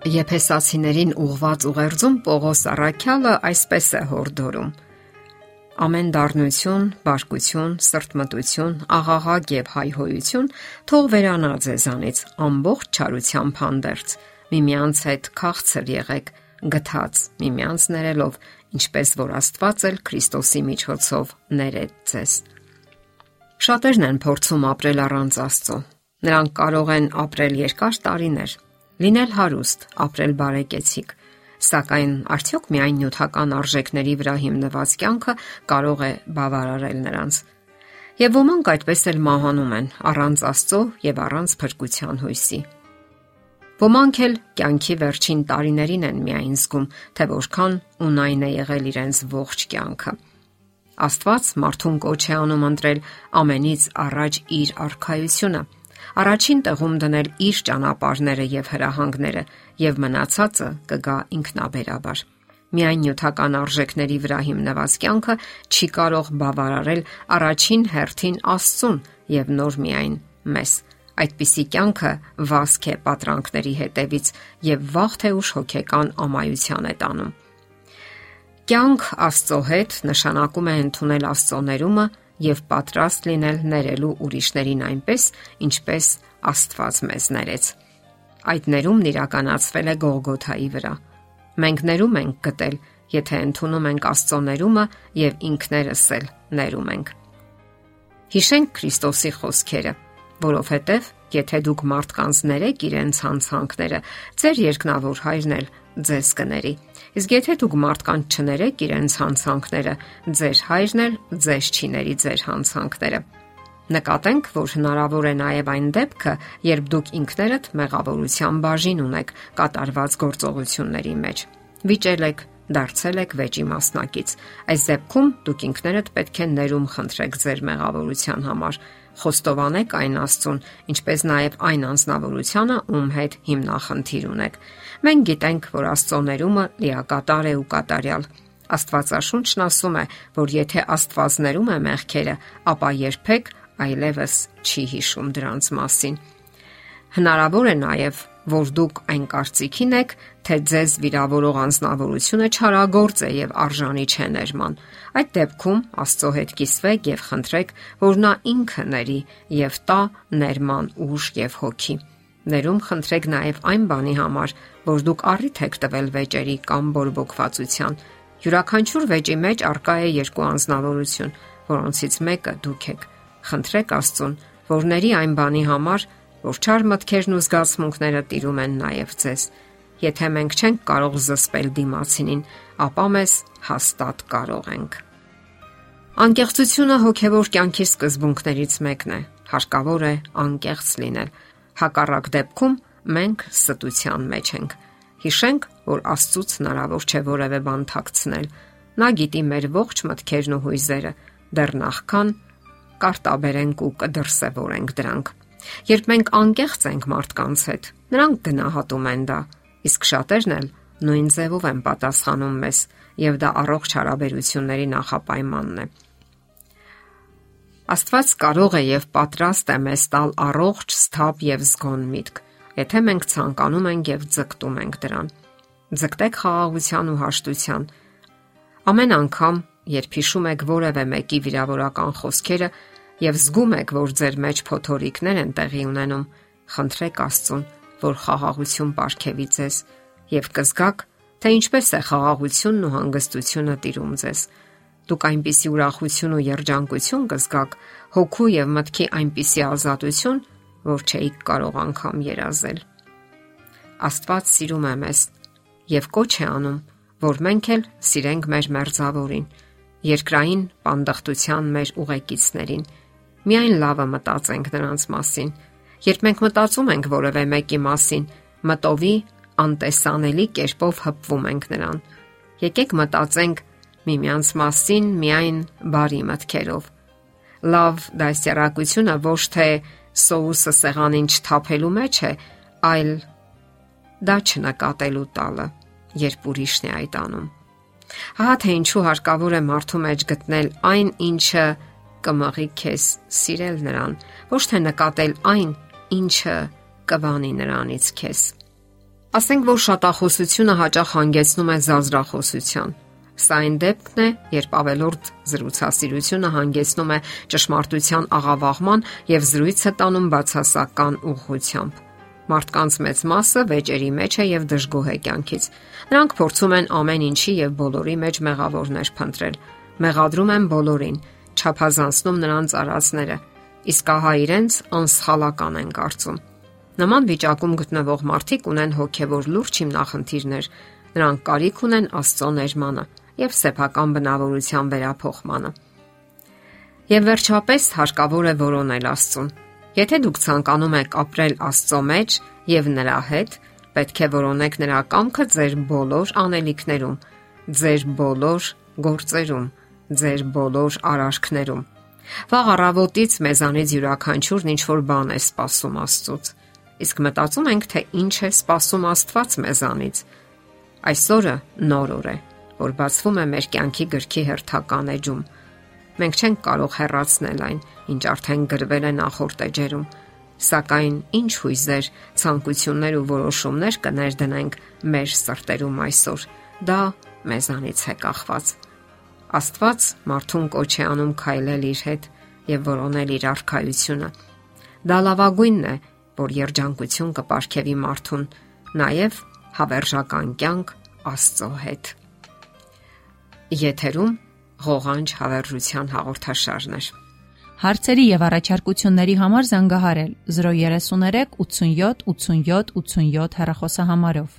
Եփեսացիներին ուղված ուղերձում Պողոս Արաքյալը այսպես է հորդորում. Ամեն դառնություն, բարկություն, սրտմտություն, աղաղակ եւ հայհոյություն թող վերանա ձեզանից ամբողջ չարությամբ հանդերձ։ Միմյանց հետ քաղցր եղեք, գթած միմյանց ներելով, ինչպես որ Աստված էլ Քրիստոսի միջոցով ներեց ձեզ։ Շատերն են փորձում ապրել առանց Աստծո։ Նրանք կարող են ապրել երկար տարիներ, լինել հարուստ, ապրել բարեկեցիկ, սակայն արդյոք միայն նյութական արժեքների վրա հիմնված կյանքը կարող է բավարարել նրանց։ Եվ ոմանք այդպես էլ մահանում են առանց Աստծո եւ առանց փրկության հույսի։ Ոմանք էլ կյանքի վերջին տարիներին են միայն զգում, թե որքան ունայն է եղել իրենց ողջ կյանքը։ Աստված մարդուն կոչ է անում ընտրել ամենից առաջ իր արխայությունը առաջին տեղում դնել իր ճանապարհները եւ հրահանգները եւ մնացածը կգա ինքնաբերաբար։ Միայն նյութական արժեքների վրա հիմնված կյանքը չի կարող բավարարել առաջին հերթին Աստծուն եւ նոր միայն մեզ։ Այդպիսի կյանքը վասկ է պատրանքների հետևից եւ վաղ թե ուշ հոգեկան ամայության է տանում։ Կյանք Աստծո հետ նշանակում է ընդունել Աստծո ներումը եւ պատրաստ լինել ներելու ուրիշներին այնպես, ինչպես Աստված մեզ ներեց։ Այդ ներումն իրականացվել է Գողգոթայի վրա։ Մենք ներում ենք գտել, եթե ընդունում ենք Աստծո ներումը եւ ինքներս էլ ներում ենք։ Հիշենք Քրիստոսի խոսքերը, որովհետեւ եթե դուք մարդկանց ներեք իրենց հանցանքները, ձեր երկնավոր հայրն էլ ձեզ կների։ Իսկ եթե դուք մարդկանց չներեք իրենց հանցանքները, ձեր հայրն էլ ձեզ չի ների ձեր հանցանքները։ Նկատենք, որ հնարավոր է նաև այն դեպքը, երբ դուք ինքներդ մեղավորության բաժին ունեք կատարված գործողությունների մեջ։ Վիճել եք, դարձել եք վեճի մասնակից։ Այս դեպքում դուք ինքներդ պետք է ներում խնդրեք ձեր մեղավորության համար։ Խոստովանեք այն Աստծուն, ինչպես նաև այն անznավորությանը, ում հետ հիմնախնդիր ունեք։ Մենք գիտենք, որ Աստծո ներումը լիակատար է ու կատարյալ։ Աստվածաշունչն ասում է, որ եթե Աստված ներում է մեղքերը, ապա երբեք այլևս չի հիշում դրանց մասին։ Հնարավոր է նաև, որ դուք այն կարծիքին եք, թե ձեզ վիրավորող անznավորությունը չարագործ է եւ արժանի չէ ներման։ Այդ դեպքում Աստծո հետ կիսվեք եւ խնդրեք, որ նա ինքը ների եւ տա ներման ուժ եւ հոգի։ Ներում խնդրեք նաև այն բանի համար, որ դուք առիթ եք տվել վեճերի կամ բորբոքվածության։ Յուրաքանչյուր վեճի մեջ արկա է երկու անznավորություն, որոնցից մեկը դուք եք։ Խնդրեք Աստծուն, որ ների այն բանի համար, որ չար մտքերն ու զգացմունքները տիրում են նաև ձեզ։ Եթե մենք չենք կարող զսպել դիմացինին, ապա մեզ հաստատ կարող ենք։ Անկեղծությունը հոգևոր կյանքի սկզբունքներից մեկն է։ Հարկավոր է անկեղծ լինել։ Հակառակ դեպքում մենք ստության մեջ ենք։ Հիշենք, որ Աստծուց հնարավոր չէ որևէ բան թաքցնել։ Նա գիտի մեր ողջ մտքերն ու հույզերը, դեռ նախքան կարտաբերենք ու կդրսևորենք դրանք։ Երբ մենք անկեղծ ենք մարդկանց հետ, նրանք գնահատում են դա, իսկ շատերն էլ նույն ձևով են պատասխանում մեզ, եւ դա առողջ հարաբերությունների նախապայմանն է։ Աստված կարող է եւ պատրաստ է մեզ տալ առողջ, սթափ եւ զգոն միտք, եթե մենք ցանկանում ենք եւ ձգտում ենք դրան։ Ձգտեք խաղաղության ու հաշտության։ Ամեն անգամ, երբ հիշում եք որևէ մեկի վիրավորական խոսքերը, եւ զգում եք, որ ձեր մեջ փոթորիկներ են տեղի ունենում, խնդրեք Աստծուն, որ խաղաղություն ապարգևի ձեզ եւ կզգաք, թե ինչպես է խաղաղությունն ու հանգստությունը տիրում ձեզ։ Դուք այնպիսի ուրախություն ու երջանկություն կզգաք, հոգու եւ մտքի այնպիսի ազատություն, որ չէիք կարող անգամ երազել։ Աստված սիրում է մեզ եւ կոչ է անում, որ մենք էլ սիրենք մեր մերձավորին, երկրային պանդխտության մեր ուղեկիցներին Միայն լավը մտածենք նրանց մասին։ Երբ մենք մտածում ենք որևէ մեկի մասին, մտովի անտեսանելի կերպով հպվում ենք նրան։ Եկեք մտածենք միմյանց մասին միայն բարի մտքերով։ Լավ դասյարակությունը ոչ թե սոուսը սեղանին չթափելու մեջ է, այլ դա չնկատելու տալը, երբ ուրիշն է այդ անում։ Հա թե ինչու հարկավոր է մարդու մեջ գտնել այն, ինչը կմաղի քեզ սիրել նրան, ոչ թե նկատել այն, ինչը կվանի նրանից քեզ։ Ասենք որ շատախոսությունը հաճախ հանգեցնում է զազրախոսության։ Սա այն դեպքն է, երբ ավելորդ զրուցասիրությունը հանգեցնում է ճշմարտության աղավաղման եւ զրույցը տանում բացասական ուղղությամբ։ Մարդկանց մեծ մասը վեճերի մեջ է եւ դժգոհ է կյանքից։ Նրանք փորձում են ամեն ինչի եւ բոլորի մեջ մեղավորներ փնտրել։ Մեղադրում են բոլորին, չափազանցնում նրանց արածները, իսկ ահա իրենց անսխալական են կարծում։ Նման վիճակում գտնվող մարդիկ ունեն հոգևոր լուրջ հիմնախնդիրներ։ Նրանք կարիք ունեն Աստծո ներմանը եւ սեփական բնավորության վերափոխմանը։ Եվ վերջապես հարկավոր է որոնել Աստծուն։ Եթե դուք ցանկանում եք ապրել Աստծո մեջ եւ նրա հետ, պետք է որոնեք նրա կամքը ձեր բոլոր անելիքներում, ձեր բոլոր գործերում, ձեր բոլոր արարքներում։ Վաղ առավոտից մեզանից յուրաքանչյուրն ինչ որ բան է սպասում Աստծոց։ Իսկ մտածում ենք, թե ինչ է սպասում Աստված մեզանից։ Այսօրը նոր օր է, որ բացվում է մեր կյանքի գրքի հերթական էջում։ Մենք չենք կարող հեռացնել այն, ինչ արդեն գրվել է նախորդ էջերում, սակայն ինչ հույզեր, ցանկություններ ու որոշումներ կներդնենք մեր սրտերում այսօր։ Դա մեզանից է կախված։ Աստված մարդուն կոչ է անում քայլել իր հետ եւ որոնել իր արխայությունը։ Դա լավագույնն է, որ երջանկություն կապարքեվի մարդուն, նաև հավերժական կյանք Աստծո հետ։ Եթերում ղողանջ հավերժության հաղորդաշարն է։ Հարցերի եւ առաջարկությունների համար զանգահարել 033 87 87 87 հեռախոսահամարով։